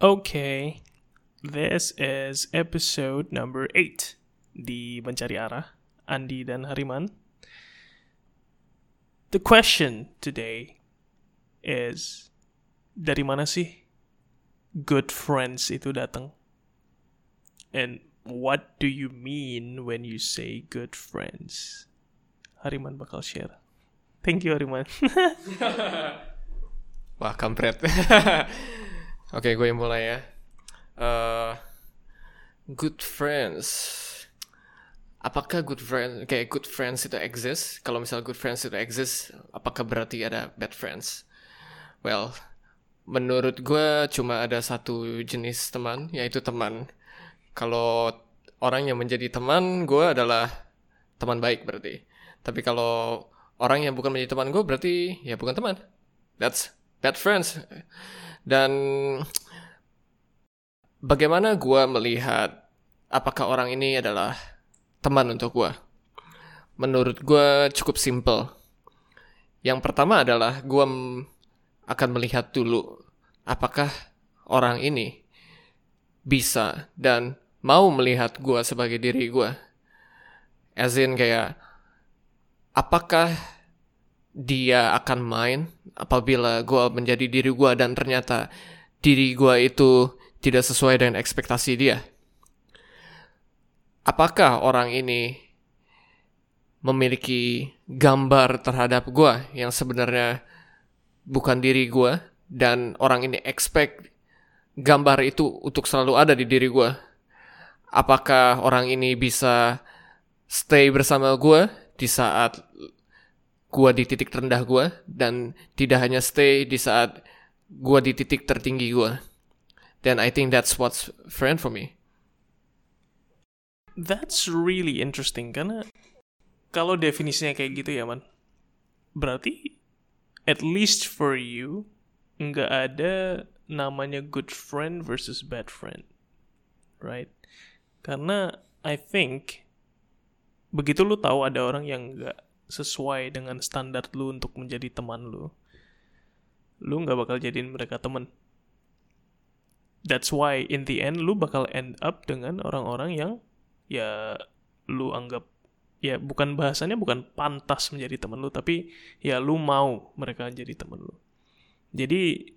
Okay, this is episode number 8 di Mencari Arah, Andi dan Hariman. The question today is, dari mana sih good friends itu datang? And what do you mean when you say good friends? Hariman bakal share. Thank you Hariman. Wah, kampret. Oke, gue yang mulai ya. Uh, good friends. Apakah good friends, kayak good friends itu exist? Kalau misal good friends itu exist, apakah berarti ada bad friends? Well, menurut gue cuma ada satu jenis teman, yaitu teman. Kalau orang yang menjadi teman gue adalah teman baik berarti. Tapi kalau orang yang bukan menjadi teman gue berarti ya bukan teman. That's bad friends. Dan bagaimana gue melihat apakah orang ini adalah teman untuk gue? Menurut gue cukup simple. Yang pertama adalah gue akan melihat dulu apakah orang ini bisa dan mau melihat gue sebagai diri gue. As in kayak apakah dia akan main apabila gue menjadi diri gue dan ternyata diri gue itu tidak sesuai dengan ekspektasi dia. Apakah orang ini memiliki gambar terhadap gue yang sebenarnya bukan diri gue dan orang ini expect gambar itu untuk selalu ada di diri gue? Apakah orang ini bisa stay bersama gue di saat gua di titik terendah gua dan tidak hanya stay di saat gua di titik tertinggi gua. Then I think that's what's friend for me. That's really interesting karena kalau definisinya kayak gitu ya man, berarti at least for you nggak ada namanya good friend versus bad friend, right? Karena I think begitu lu tahu ada orang yang nggak sesuai dengan standar lu untuk menjadi teman lu, lu nggak bakal jadiin mereka temen. That's why in the end lu bakal end up dengan orang-orang yang ya lu anggap ya bukan bahasannya bukan pantas menjadi temen lu tapi ya lu mau mereka jadi temen lu. Jadi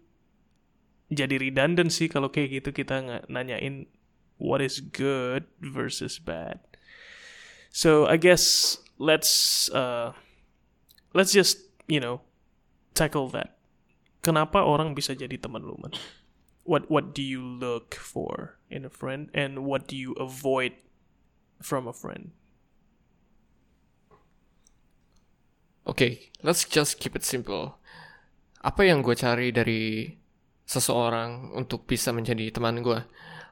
jadi redundant sih kalau kayak gitu kita nanyain what is good versus bad. So I guess let's uh, let's just you know tackle that. Kenapa orang bisa jadi teman lu, man? What what do you look for in a friend and what do you avoid from a friend? Okay, let's just keep it simple. Apa yang gue cari dari seseorang untuk bisa menjadi teman gue?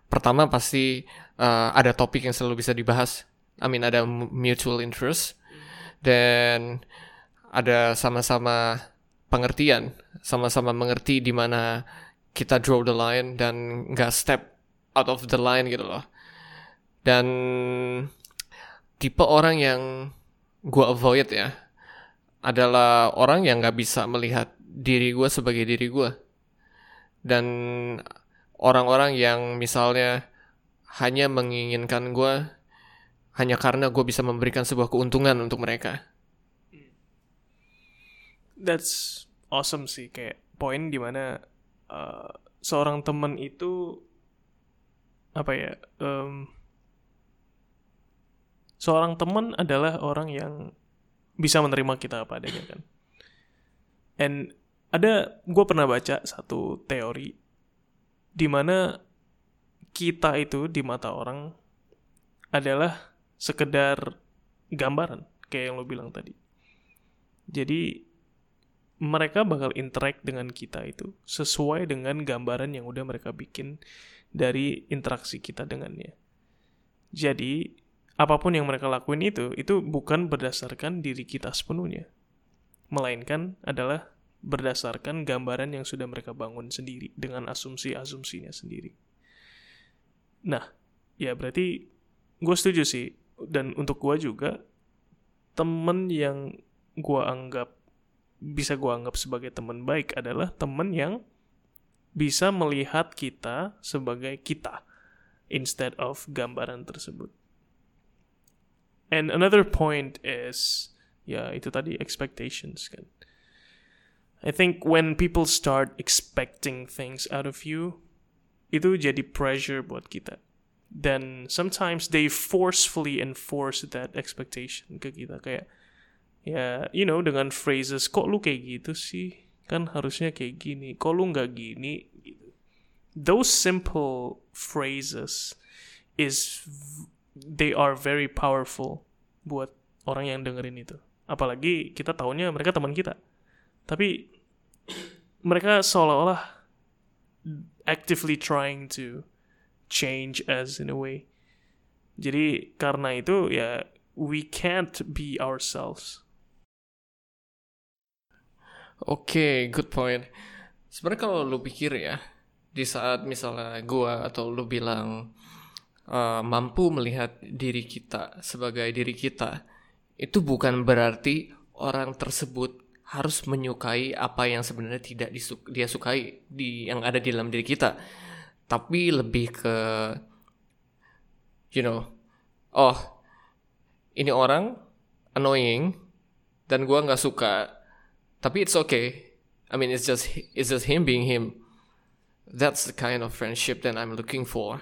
Pertama pasti uh, ada topik yang selalu bisa dibahas. I mean ada mutual interest dan ada sama-sama pengertian, sama-sama mengerti di mana kita draw the line dan nggak step out of the line gitu loh. Dan tipe orang yang gue avoid ya adalah orang yang nggak bisa melihat diri gue sebagai diri gue. Dan orang-orang yang misalnya hanya menginginkan gue hanya karena gue bisa memberikan sebuah keuntungan untuk mereka. That's awesome sih kayak poin di mana uh, seorang teman itu apa ya um, seorang teman adalah orang yang bisa menerima kita apa adanya kan. And ada gue pernah baca satu teori di mana kita itu di mata orang adalah sekedar gambaran kayak yang lo bilang tadi. Jadi mereka bakal interact dengan kita itu sesuai dengan gambaran yang udah mereka bikin dari interaksi kita dengannya. Jadi apa pun yang mereka lakuin itu itu bukan berdasarkan diri kita sepenuhnya, melainkan adalah berdasarkan gambaran yang sudah mereka bangun sendiri dengan asumsi-asumsinya sendiri. Nah, ya berarti gue setuju sih dan untuk gue juga temen yang gue anggap bisa gue anggap sebagai teman baik adalah temen yang bisa melihat kita sebagai kita instead of gambaran tersebut. And another point is ya itu tadi expectations kan. I think when people start expecting things out of you, itu jadi pressure buat kita. Then sometimes they forcefully enforce that expectation ke kita. Kayak ya you know dengan phrases kok lu kayak gitu sih? Kan harusnya kayak gini. Kok lu nggak gini? Gitu. those simple phrases is they are very powerful buat orang yang dengerin itu. Apalagi kita tahunya mereka teman kita. Tapi mereka seolah-olah actively trying to change us in a way jadi karena itu ya we can't be ourselves Oke, okay, good point. Sebenarnya kalau lu pikir ya, di saat misalnya gua atau lu bilang uh, mampu melihat diri kita sebagai diri kita, itu bukan berarti orang tersebut harus menyukai apa yang sebenarnya tidak dia sukai di yang ada di dalam diri kita. Tapi lebih ke you know, oh ini orang annoying dan gua nggak suka tapi it's okay. I mean, it's just it's just him being him. That's the kind of friendship that I'm looking for.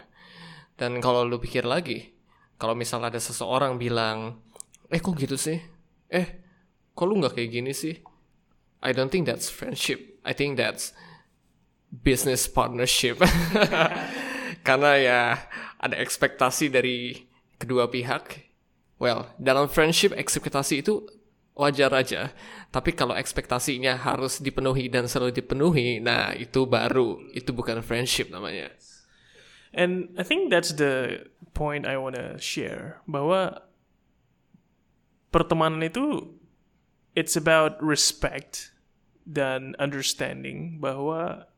Dan kalau lu pikir lagi, kalau misalnya ada seseorang bilang, eh kok gitu sih? Eh, kok lu nggak kayak gini sih? I don't think that's friendship. I think that's business partnership. Karena ya ada ekspektasi dari kedua pihak. Well, dalam friendship ekspektasi itu wajar aja. Tapi kalau ekspektasinya harus dipenuhi dan selalu dipenuhi, nah itu baru itu bukan friendship namanya. And I think that's the point I wanna share bahwa pertemanan itu it's about respect dan understanding bahwa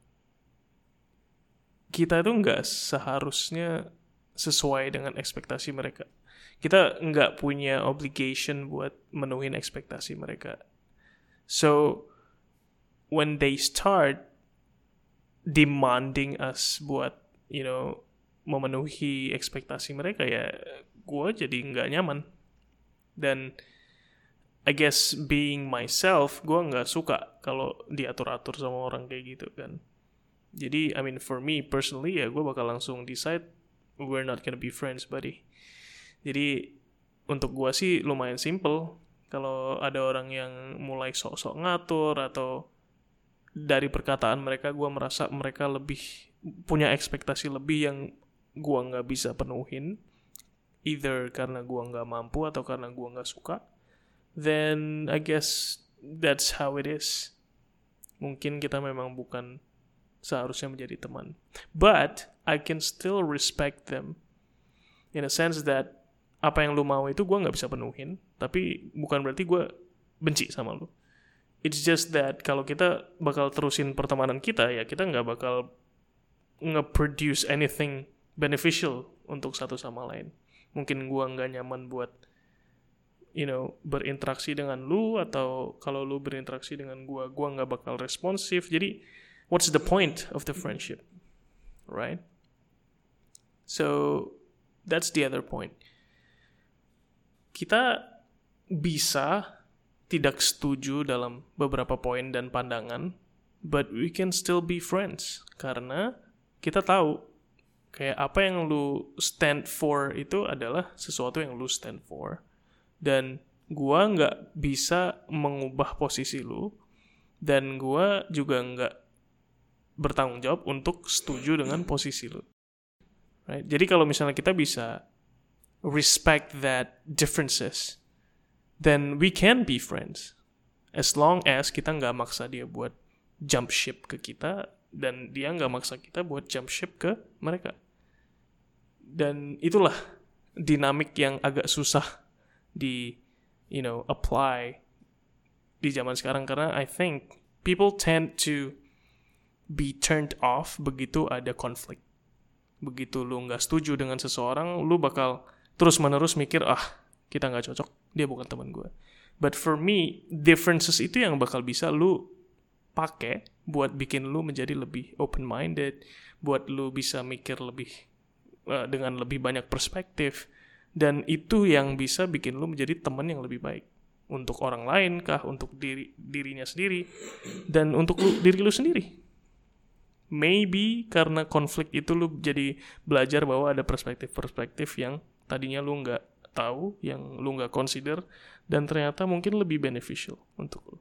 kita itu nggak seharusnya sesuai dengan ekspektasi mereka. Kita nggak punya obligation buat menuhin ekspektasi mereka. So when they start demanding us buat you know memenuhi ekspektasi mereka ya gue jadi nggak nyaman. Dan I guess being myself gue nggak suka kalau diatur-atur sama orang kayak gitu kan jadi I mean for me personally ya gue bakal langsung decide we're not gonna be friends buddy jadi untuk gua sih lumayan simple. Kalau ada orang yang mulai sok-sok ngatur atau dari perkataan mereka gua merasa mereka lebih punya ekspektasi lebih yang gua nggak bisa penuhin, either karena gua nggak mampu atau karena gua nggak suka, then I guess that's how it is. Mungkin kita memang bukan seharusnya menjadi teman. But I can still respect them in a sense that apa yang lu mau itu gue nggak bisa penuhin tapi bukan berarti gue benci sama lu. It's just that kalau kita bakal terusin pertemanan kita ya kita nggak bakal nge-produce anything beneficial untuk satu sama lain. Mungkin gue nggak nyaman buat you know berinteraksi dengan lu atau kalau lu berinteraksi dengan gue gue nggak bakal responsif. Jadi what's the point of the friendship right? So that's the other point. Kita bisa tidak setuju dalam beberapa poin dan pandangan, but we can still be friends. Karena kita tahu kayak apa yang lu stand for itu adalah sesuatu yang lu stand for. Dan gua nggak bisa mengubah posisi lu dan gua juga nggak bertanggung jawab untuk setuju dengan posisi lu. Right? Jadi kalau misalnya kita bisa respect that differences, then we can be friends. As long as kita nggak maksa dia buat jump ship ke kita, dan dia nggak maksa kita buat jump ship ke mereka. Dan itulah dinamik yang agak susah di, you know, apply di zaman sekarang karena I think people tend to be turned off begitu ada konflik. Begitu lu nggak setuju dengan seseorang, lu bakal terus menerus mikir ah kita nggak cocok dia bukan teman gue but for me differences itu yang bakal bisa lu pakai buat bikin lu menjadi lebih open minded, buat lu bisa mikir lebih uh, dengan lebih banyak perspektif dan itu yang bisa bikin lu menjadi teman yang lebih baik untuk orang lain kah, untuk diri dirinya sendiri dan untuk lu, diri lu sendiri. Maybe karena konflik itu lu jadi belajar bahwa ada perspektif-perspektif yang tadinya lu nggak tahu, yang lu nggak consider, dan ternyata mungkin lebih beneficial untuk lu.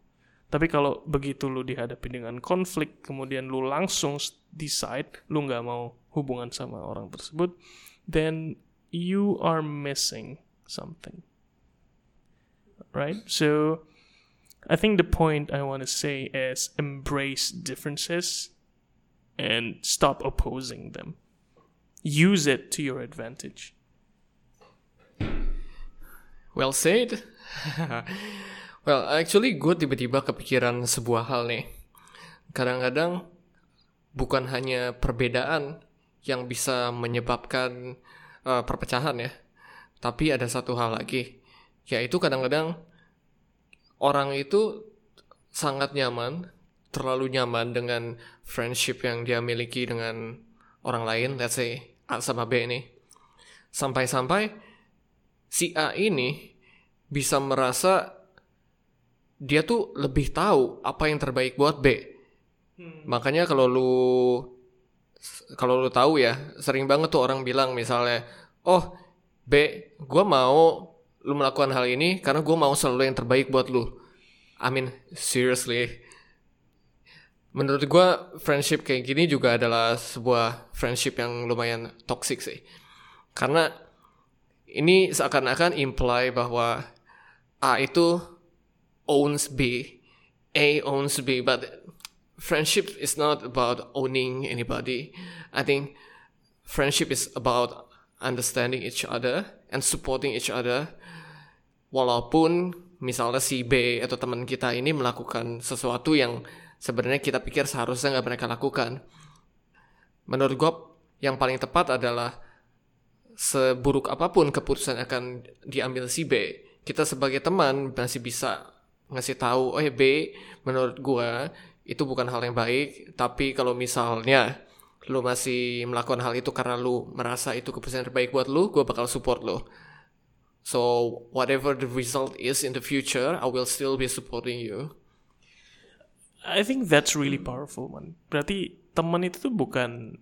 Tapi kalau begitu lu dihadapi dengan konflik, kemudian lu langsung decide lu nggak mau hubungan sama orang tersebut, then you are missing something. Right? So, I think the point I want to say is embrace differences and stop opposing them. Use it to your advantage. Well said. well, actually gue tiba-tiba kepikiran sebuah hal nih. Kadang-kadang bukan hanya perbedaan yang bisa menyebabkan uh, perpecahan ya, tapi ada satu hal lagi, yaitu kadang-kadang orang itu sangat nyaman, terlalu nyaman dengan friendship yang dia miliki dengan orang lain, let's say A sama B ini, sampai-sampai si A ini bisa merasa dia tuh lebih tahu apa yang terbaik buat B. Hmm. Makanya kalau lu kalau lu tahu ya, sering banget tuh orang bilang misalnya, "Oh, B, gue mau lu melakukan hal ini karena gue mau selalu yang terbaik buat lu." I mean, seriously. Menurut gue, friendship kayak gini juga adalah sebuah friendship yang lumayan toxic sih. Karena ini seakan-akan imply bahwa A itu owns B, A owns B, but friendship is not about owning anybody. I think friendship is about understanding each other and supporting each other. Walaupun misalnya si B atau teman kita ini melakukan sesuatu yang sebenarnya kita pikir seharusnya nggak mereka lakukan. Menurut gue yang paling tepat adalah seburuk apa pun keputusan akan diambil si B, kita sebagai teman masih bisa ngasih tahu, oh ya B, menurut gua itu bukan hal yang baik, tapi kalau misalnya lu masih melakukan hal itu karena lu merasa itu keputusan terbaik buat lu, gua bakal support lu. So whatever the result is in the future, I will still be supporting you. I think that's really powerful, man. Berarti teman itu tuh bukan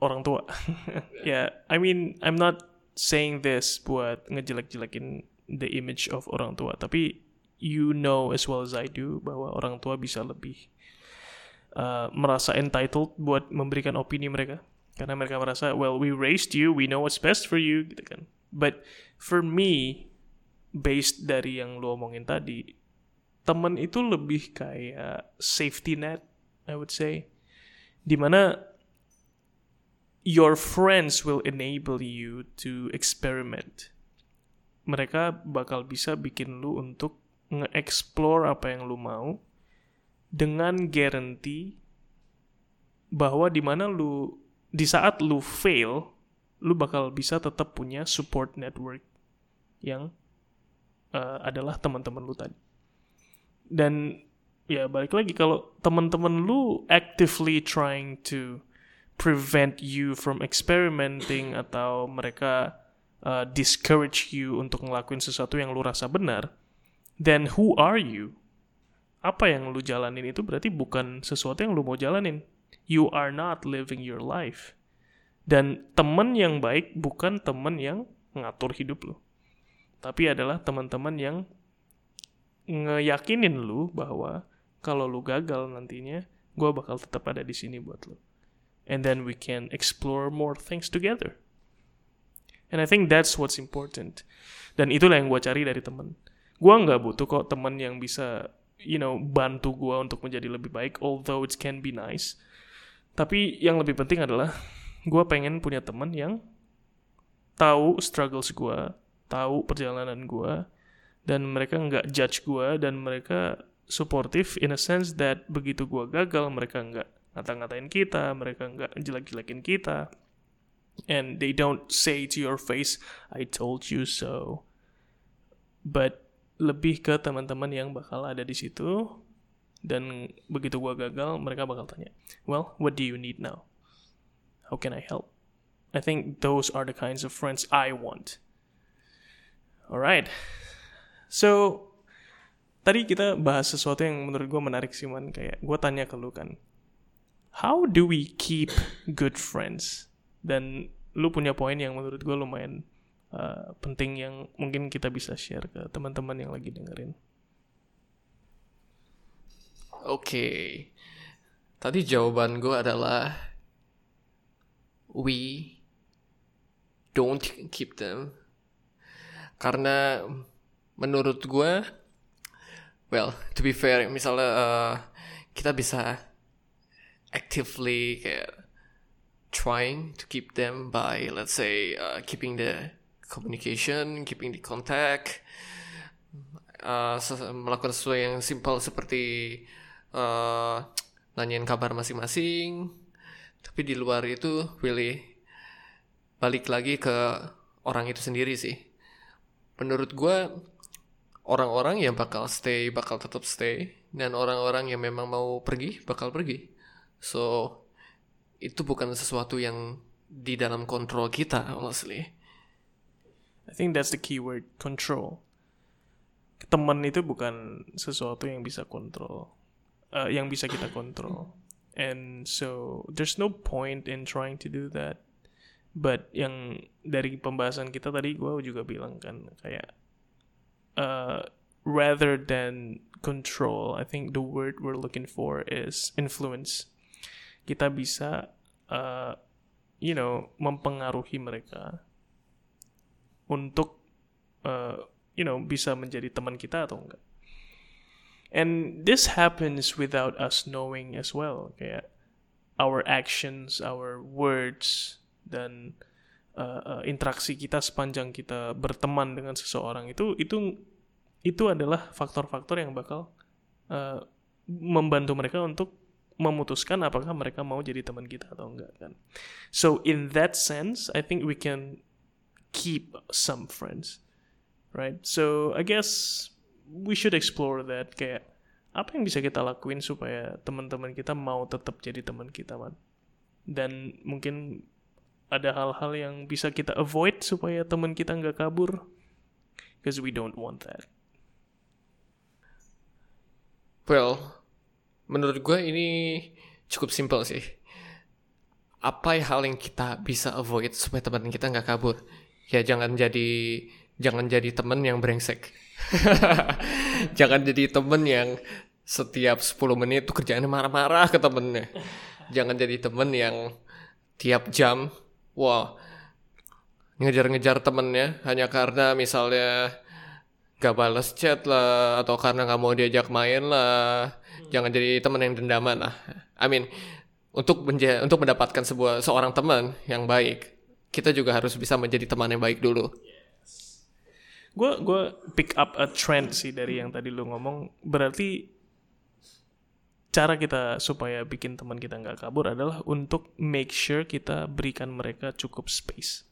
orang tua. ya, yeah, I mean, I'm not saying this buat ngejelek-jelekin the image of orang tua, tapi you know as well as I do bahwa orang tua bisa lebih uh, merasa entitled buat memberikan opini mereka karena mereka merasa well we raised you, we know what's best for you gitu kan. But for me based dari yang lu omongin tadi, temen itu lebih kayak safety net I would say. Di mana your friends will enable you to experiment. Mereka bakal bisa bikin lu untuk nge-explore apa yang lu mau dengan guarantee bahwa di mana lu di saat lu fail lu bakal bisa tetap punya support network yang uh, adalah teman-teman lu tadi dan ya balik lagi kalau teman-teman lu actively trying to prevent you from experimenting atau mereka uh, discourage you untuk ngelakuin sesuatu yang lu rasa benar, then who are you? Apa yang lu jalanin itu berarti bukan sesuatu yang lu mau jalanin. You are not living your life. Dan teman yang baik bukan teman yang ngatur hidup lu. Tapi adalah teman-teman yang ngeyakinin lu bahwa kalau lu gagal nantinya, gue bakal tetap ada di sini buat lu. And then we can explore more things together. And I think that's what's important. Dan itulah yang gue cari dari temen. Gue nggak butuh kok temen yang bisa, you know, bantu gue untuk menjadi lebih baik, although it can be nice. Tapi yang lebih penting adalah gue pengen punya temen yang tahu struggles gue, tahu perjalanan gue, dan mereka nggak judge gue, dan mereka supportive in a sense that begitu gue gagal, mereka nggak ngata-ngatain kita, mereka nggak jelek-jelekin kita. And they don't say to your face I told you so. But lebih ke teman-teman yang bakal ada di situ dan begitu gue gagal mereka bakal tanya well what do you need now? How can I help? I think those are the kinds of friends I want. Alright so tadi kita bahas sesuatu yang menurut gue menarik sih man kayak gue tanya ke lu kan how do we keep good friends dan lu punya poin yang menurut gue lumayan uh, penting yang mungkin kita bisa share ke teman-teman yang lagi dengerin Oke. Tadi jawaban gue adalah we don't keep them. Karena menurut gue, well, to be fair, misalnya uh, kita bisa actively kayak trying to keep them by let's say uh, keeping the communication, keeping the contact, uh, melakukan sesuatu yang simple seperti uh, nanyain kabar masing-masing. Tapi di luar itu really balik lagi ke orang itu sendiri sih. Menurut gue orang-orang yang bakal stay bakal tetap stay dan orang-orang yang memang mau pergi bakal pergi so itu bukan sesuatu yang di dalam kontrol kita honestly I think that's the keyword control teman itu bukan sesuatu yang bisa kontrol uh, yang bisa kita kontrol. And so there's no point in trying to do that. But yang dari pembahasan kita tadi gue juga bilang kan kayak uh, rather than control, I think the word we're looking for is influence. Kita bisa uh, you know mempengaruhi mereka untuk uh, you know bisa menjadi teman kita atau enggak. And this happens without us knowing as well. Kayak our actions, our words, dan uh, uh, interaksi kita sepanjang kita berteman dengan seseorang itu itu itu adalah faktor-faktor yang bakal uh, membantu mereka untuk memutuskan apakah mereka mau jadi teman kita atau enggak kan. So in that sense, I think we can keep some friends, right? So I guess we should explore that kayak apa yang bisa kita lakuin supaya teman-teman kita mau tetap jadi teman kita man dan mungkin ada hal-hal yang bisa kita avoid supaya teman kita nggak kabur because we don't want that well menurut gue ini cukup simpel sih. Apa hal yang kita bisa avoid supaya teman kita nggak kabur? Ya jangan jadi jangan jadi temen yang brengsek. Jangan jadi temen yang setiap 10 menit tuh kerjaannya marah-marah ke temennya. Jangan jadi temen yang tiap jam, wah, ngejar-ngejar temennya hanya karena misalnya gak balas chat lah, atau karena gak mau diajak main lah. Jangan jadi temen yang dendaman lah. I mean, untuk untuk mendapatkan sebuah seorang teman yang baik, kita juga harus bisa menjadi teman yang baik dulu. Gue gue pick up a trend sih dari yang tadi lu ngomong. Berarti cara kita supaya bikin teman kita nggak kabur adalah untuk make sure kita berikan mereka cukup space.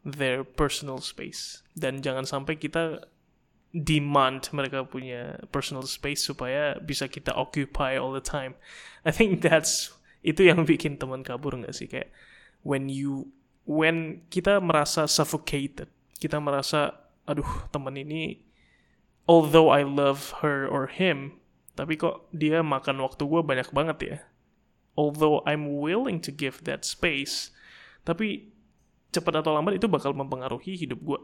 Their personal space. Dan jangan sampai kita demand mereka punya personal space supaya bisa kita occupy all the time. I think that's itu yang bikin teman kabur nggak sih? Kayak when you when kita merasa suffocated kita merasa aduh teman ini although I love her or him tapi kok dia makan waktu gue banyak banget ya? Although I'm willing to give that space tapi cepat atau lambat itu bakal mempengaruhi hidup gue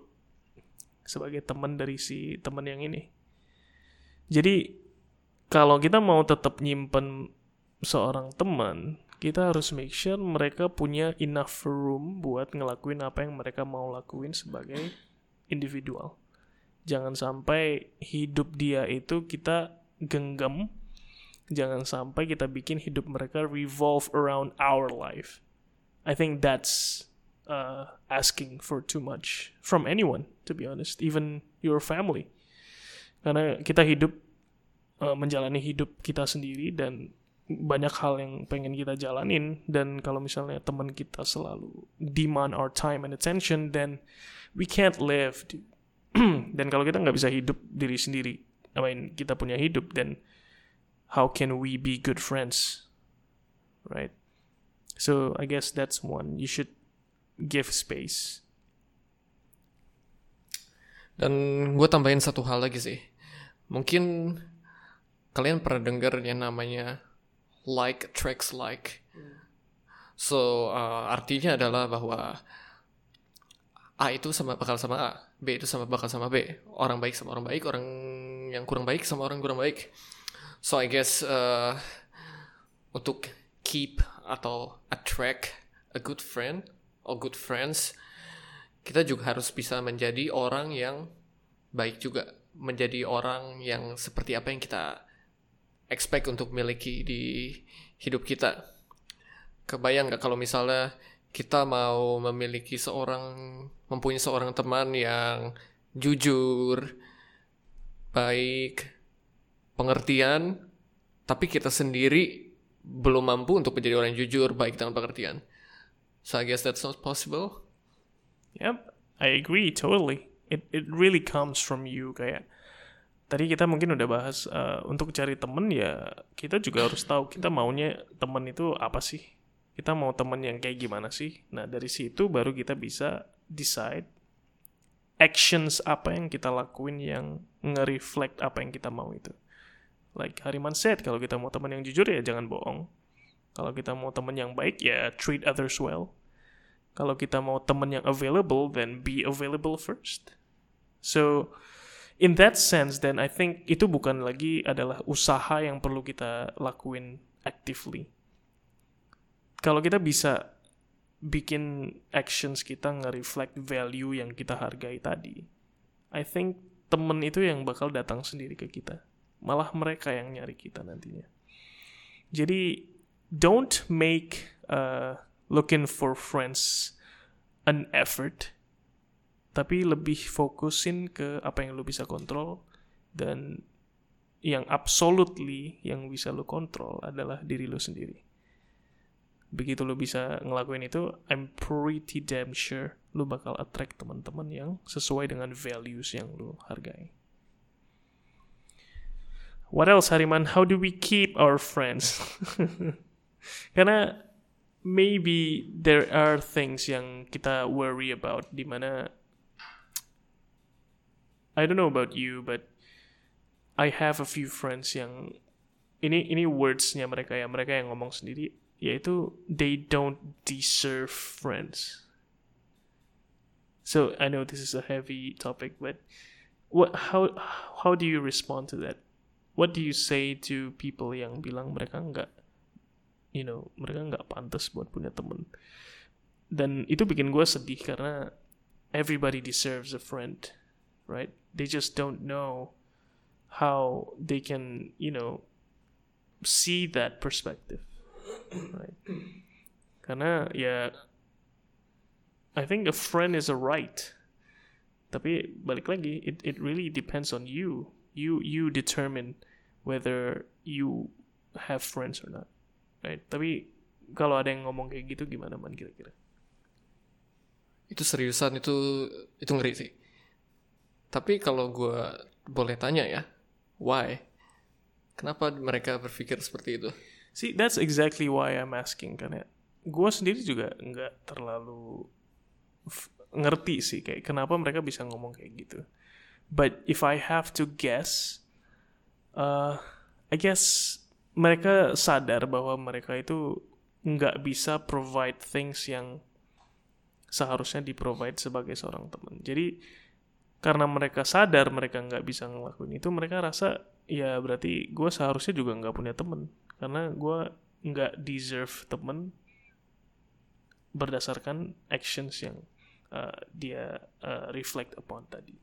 sebagai teman dari si teman yang ini jadi kalau kita mau tetap nyimpen seorang teman kita harus make sure mereka punya enough room buat ngelakuin apa yang mereka mau lakuin sebagai individual. Jangan sampai hidup dia itu kita genggam. Jangan sampai kita bikin hidup mereka revolve around our life. I think that's uh, asking for too much from anyone, to be honest, even your family. Karena kita hidup uh, menjalani hidup kita sendiri dan banyak hal yang pengen kita jalanin. Dan kalau misalnya teman kita selalu demand our time and attention then we can't live dan kalau kita nggak bisa hidup diri sendiri I mean kita punya hidup dan how can we be good friends right? So i guess that's one. You should give space Dan gue tambahin satu hal lagi sih. Mungkin kalian pernah dengar yang namanya like attracts like. So uh, artinya adalah bahwa A itu sama bakal sama A, B itu sama bakal sama B. Orang baik sama orang baik, orang yang kurang baik sama orang kurang baik. So I guess uh, untuk keep atau attract a good friend or good friends kita juga harus bisa menjadi orang yang baik juga menjadi orang yang seperti apa yang kita expect untuk miliki di hidup kita. Kebayang nggak kalau misalnya kita mau memiliki seorang mempunyai seorang teman yang jujur baik pengertian tapi kita sendiri belum mampu untuk menjadi orang yang jujur baik dengan pengertian so I guess that's not possible. Yep, I agree totally. It it really comes from you kayak. Tadi kita mungkin udah bahas uh, untuk cari temen ya kita juga harus tahu kita maunya temen itu apa sih? Kita mau temen yang kayak gimana sih? Nah dari situ baru kita bisa decide actions apa yang kita lakuin yang nge-reflect apa yang kita mau itu. Like Hariman said kalau kita mau temen yang jujur ya jangan bohong kalau kita mau temen yang baik ya treat others well kalau kita mau temen yang available, then be available first. So, in that sense, then I think itu bukan lagi adalah usaha yang perlu kita lakuin actively. Kalau kita bisa bikin actions kita nge-reflect value yang kita hargai tadi, I think temen itu yang bakal datang sendiri ke kita. Malah mereka yang nyari kita nantinya. Jadi, don't make uh, looking for friends an effort tapi lebih fokusin ke apa yang lo bisa kontrol dan yang absolutely yang bisa lo kontrol adalah diri lo sendiri. Begitu lo bisa ngelakuin itu, I'm pretty damn sure lo bakal attract teman-teman yang sesuai dengan values yang lo hargai. What else, Hariman? How do we keep our friends? Karena maybe there are things yang kita worry about di mana I don't know about you but I have a few friends yang ini ini wordsnya mereka ya mereka yang ngomong sendiri yaitu they don't deserve friends. So I know this is a heavy topic but what how how do you respond to that? What do you say to people yang bilang mereka enggak you know mereka nggak pantas buat punya temen. Dan itu bikin gue sedih karena everybody deserves a friend right? They just don't know how they can you know see that perspective right? Karena ya I think a friend is a right. Tapi balik lagi it it really depends on you. You you determine whether you have friends or not right. Tapi kalau ada yang ngomong kayak gitu gimana man kira-kira? Itu seriusan itu itu ngeri sih. Tapi kalau gue boleh tanya ya why? Kenapa mereka berpikir seperti itu? See that's exactly why I'm asking karena gue sendiri juga nggak terlalu ngerti sih kayak kenapa mereka bisa ngomong kayak gitu. But if I have to guess uh, I guess mereka sadar bahwa mereka itu nggak bisa provide things yang seharusnya di provide sebagai seorang teman. Jadi karena mereka sadar mereka nggak bisa ngelakuin itu, mereka rasa ya berarti gue seharusnya juga nggak punya teman karena gue nggak deserve teman berdasarkan actions yang uh, dia uh, reflect upon tadi.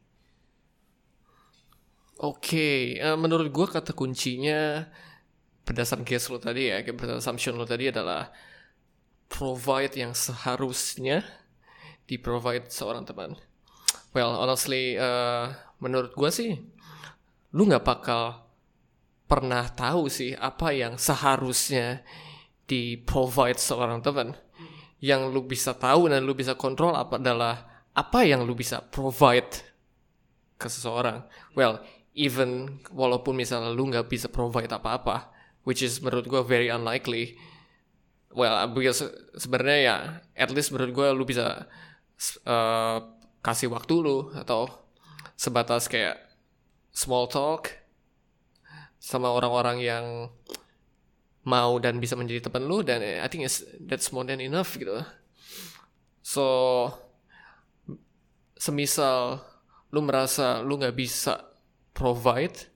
Oke, okay. uh, menurut gue kata kuncinya berdasarkan case lo tadi ya, berdasarkan assumption lo tadi adalah provide yang seharusnya di provide seorang teman. Well, honestly, uh, menurut gue sih, lu nggak bakal pernah tahu sih apa yang seharusnya di provide seorang teman. Yang lu bisa tahu dan lu bisa kontrol apa adalah apa yang lu bisa provide ke seseorang. Well, even walaupun misalnya lu nggak bisa provide apa-apa which is menurut gue very unlikely. Well because sebenarnya ya at least menurut gue lu bisa uh, kasih waktu lu atau sebatas kayak small talk sama orang-orang yang mau dan bisa menjadi teman lu dan I think it's, that's more than enough gitu. So semisal lu merasa lu nggak bisa provide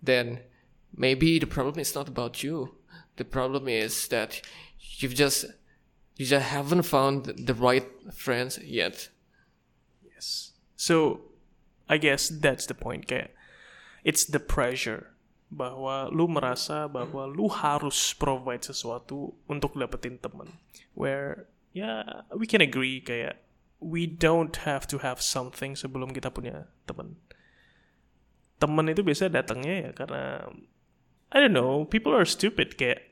then maybe the problem is not about you. The problem is that you've just you just haven't found the right friends yet. Yes. So I guess that's the point kayak it's the pressure bahwa lu merasa bahwa lu harus provide sesuatu untuk dapetin temen. Where ya yeah, we can agree kayak we don't have to have something sebelum kita punya temen. Temen itu biasa datangnya ya karena I don't know. People are stupid kayak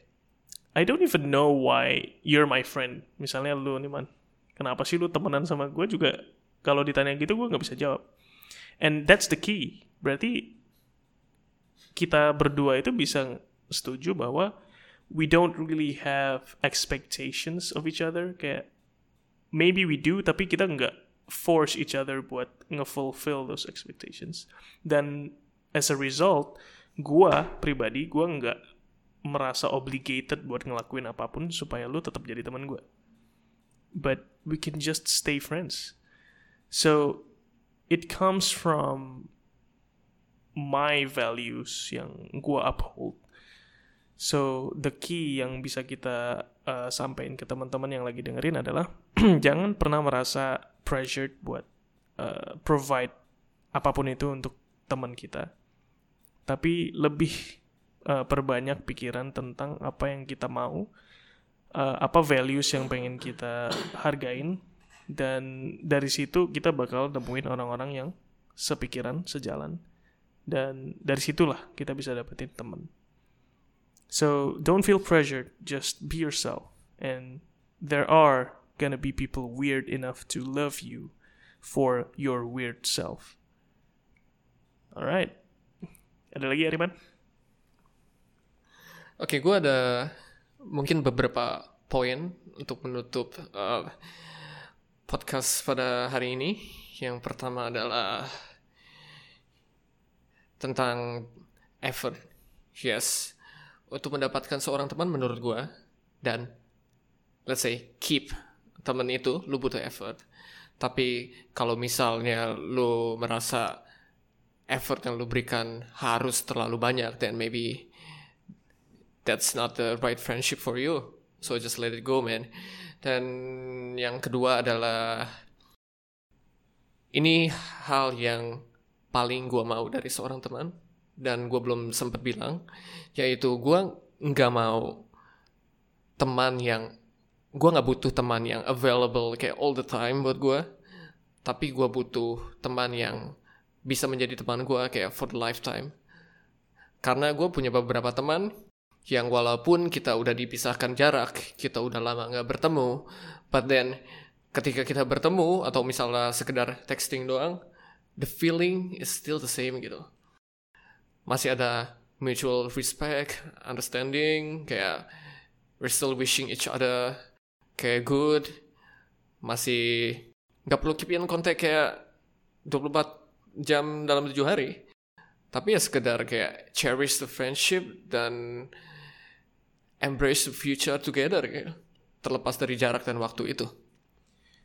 I don't even know why you're my friend. Misalnya lu nih man kenapa sih lu temenan sama gue juga? Kalau ditanya gitu gue nggak bisa jawab. And that's the key. Berarti kita berdua itu bisa setuju bahwa we don't really have expectations of each other kayak maybe we do tapi kita nggak force each other buat nge-fulfill those expectations. Dan as a result gua pribadi gua nggak merasa obligated buat ngelakuin apa pun supaya lu tetap jadi teman gua but we can just stay friends so it comes from my values yang gue uphold. So the key yang bisa kita uh, sampaikan ke teman-teman yang lagi dengerin adalah jangan pernah merasa pressured buat uh, provide apa pun itu untuk teman kita. Tapi lebih uh, perbanyak pikiran tentang apa yang kita mau, uh, apa values yang pengen kita hargain, dan dari situ kita bakal nemuin orang-orang yang sepikiran, sejalan. Dan dari situlah kita bisa dapetin teman so don't feel pressured. Just be yourself. And there are gonna be people weird enough to love you for your weird self. Alright ada lagi Ariman? Oke, gue ada mungkin beberapa poin untuk menutup uh, podcast pada hari ini. Yang pertama adalah tentang effort. Yes. Untuk mendapatkan seorang teman menurut gue dan let's say keep teman itu lu butuh effort. Tapi kalau misalnya lu merasa effort yang lu berikan harus terlalu banyak then maybe that's not the right friendship for you. So just let it go, man. Dan yang kedua adalah ini hal yang paling gue mau dari seorang teman dan gue belum sempat bilang yaitu gue nggak mau teman yang gue nggak butuh teman yang available kayak all the time buat gue tapi gue butuh teman yang bisa menjadi teman gue kayak for the lifetime karena gue punya beberapa teman yang walaupun kita udah dipisahkan jarak kita udah lama nggak bertemu but then ketika kita bertemu atau misalnya sekedar texting doang the feeling is still the same gitu. Masih ada mutual respect, understanding, kayak we're still wishing each other kayak good. Masih nggak perlu keep in contact kayak 24 jam dalam 7 hari. Tapi ya sekedar kayak cherish the friendship dan embrace the future together kayak terlepas dari jarak dan waktu itu.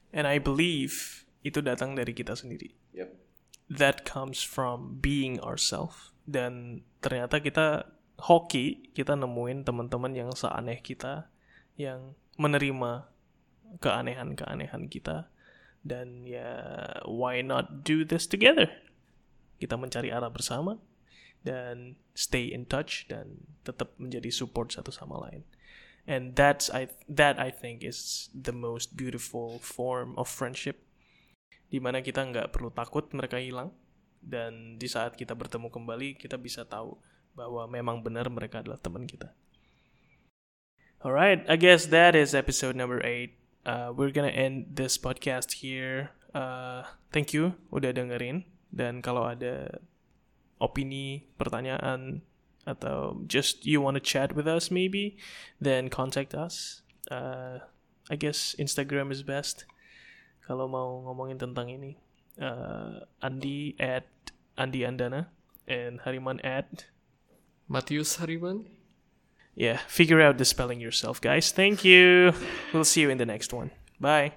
And I believe itu datang dari kita sendiri. Yep that comes from being ourselves dan ternyata kita hoki kita nemuin teman-teman yang seaneh kita yang menerima keanehan-keanehan kita dan ya why not do this together kita mencari arah bersama dan stay in touch dan tetap menjadi support satu sama lain and that's I that I think is the most beautiful form of friendship di mana kita nggak perlu takut mereka hilang dan di saat kita bertemu kembali kita bisa tahu bahwa memang benar mereka adalah teman kita. Alright, I guess that is episode number 8. Uh, we're gonna end this podcast here. Uh, thank you udah dengerin dan kalau ada opini, pertanyaan, atau just you want to chat with us maybe, then contact us. Uh, I guess Instagram is best kalau mau ngomongin tentang ini. Uh, Andi at Andi Andana and Hariman at Matius Hariman. Yeah. Figure out the spelling yourself, guys. Thank you. We'll see you in the next one. Bye.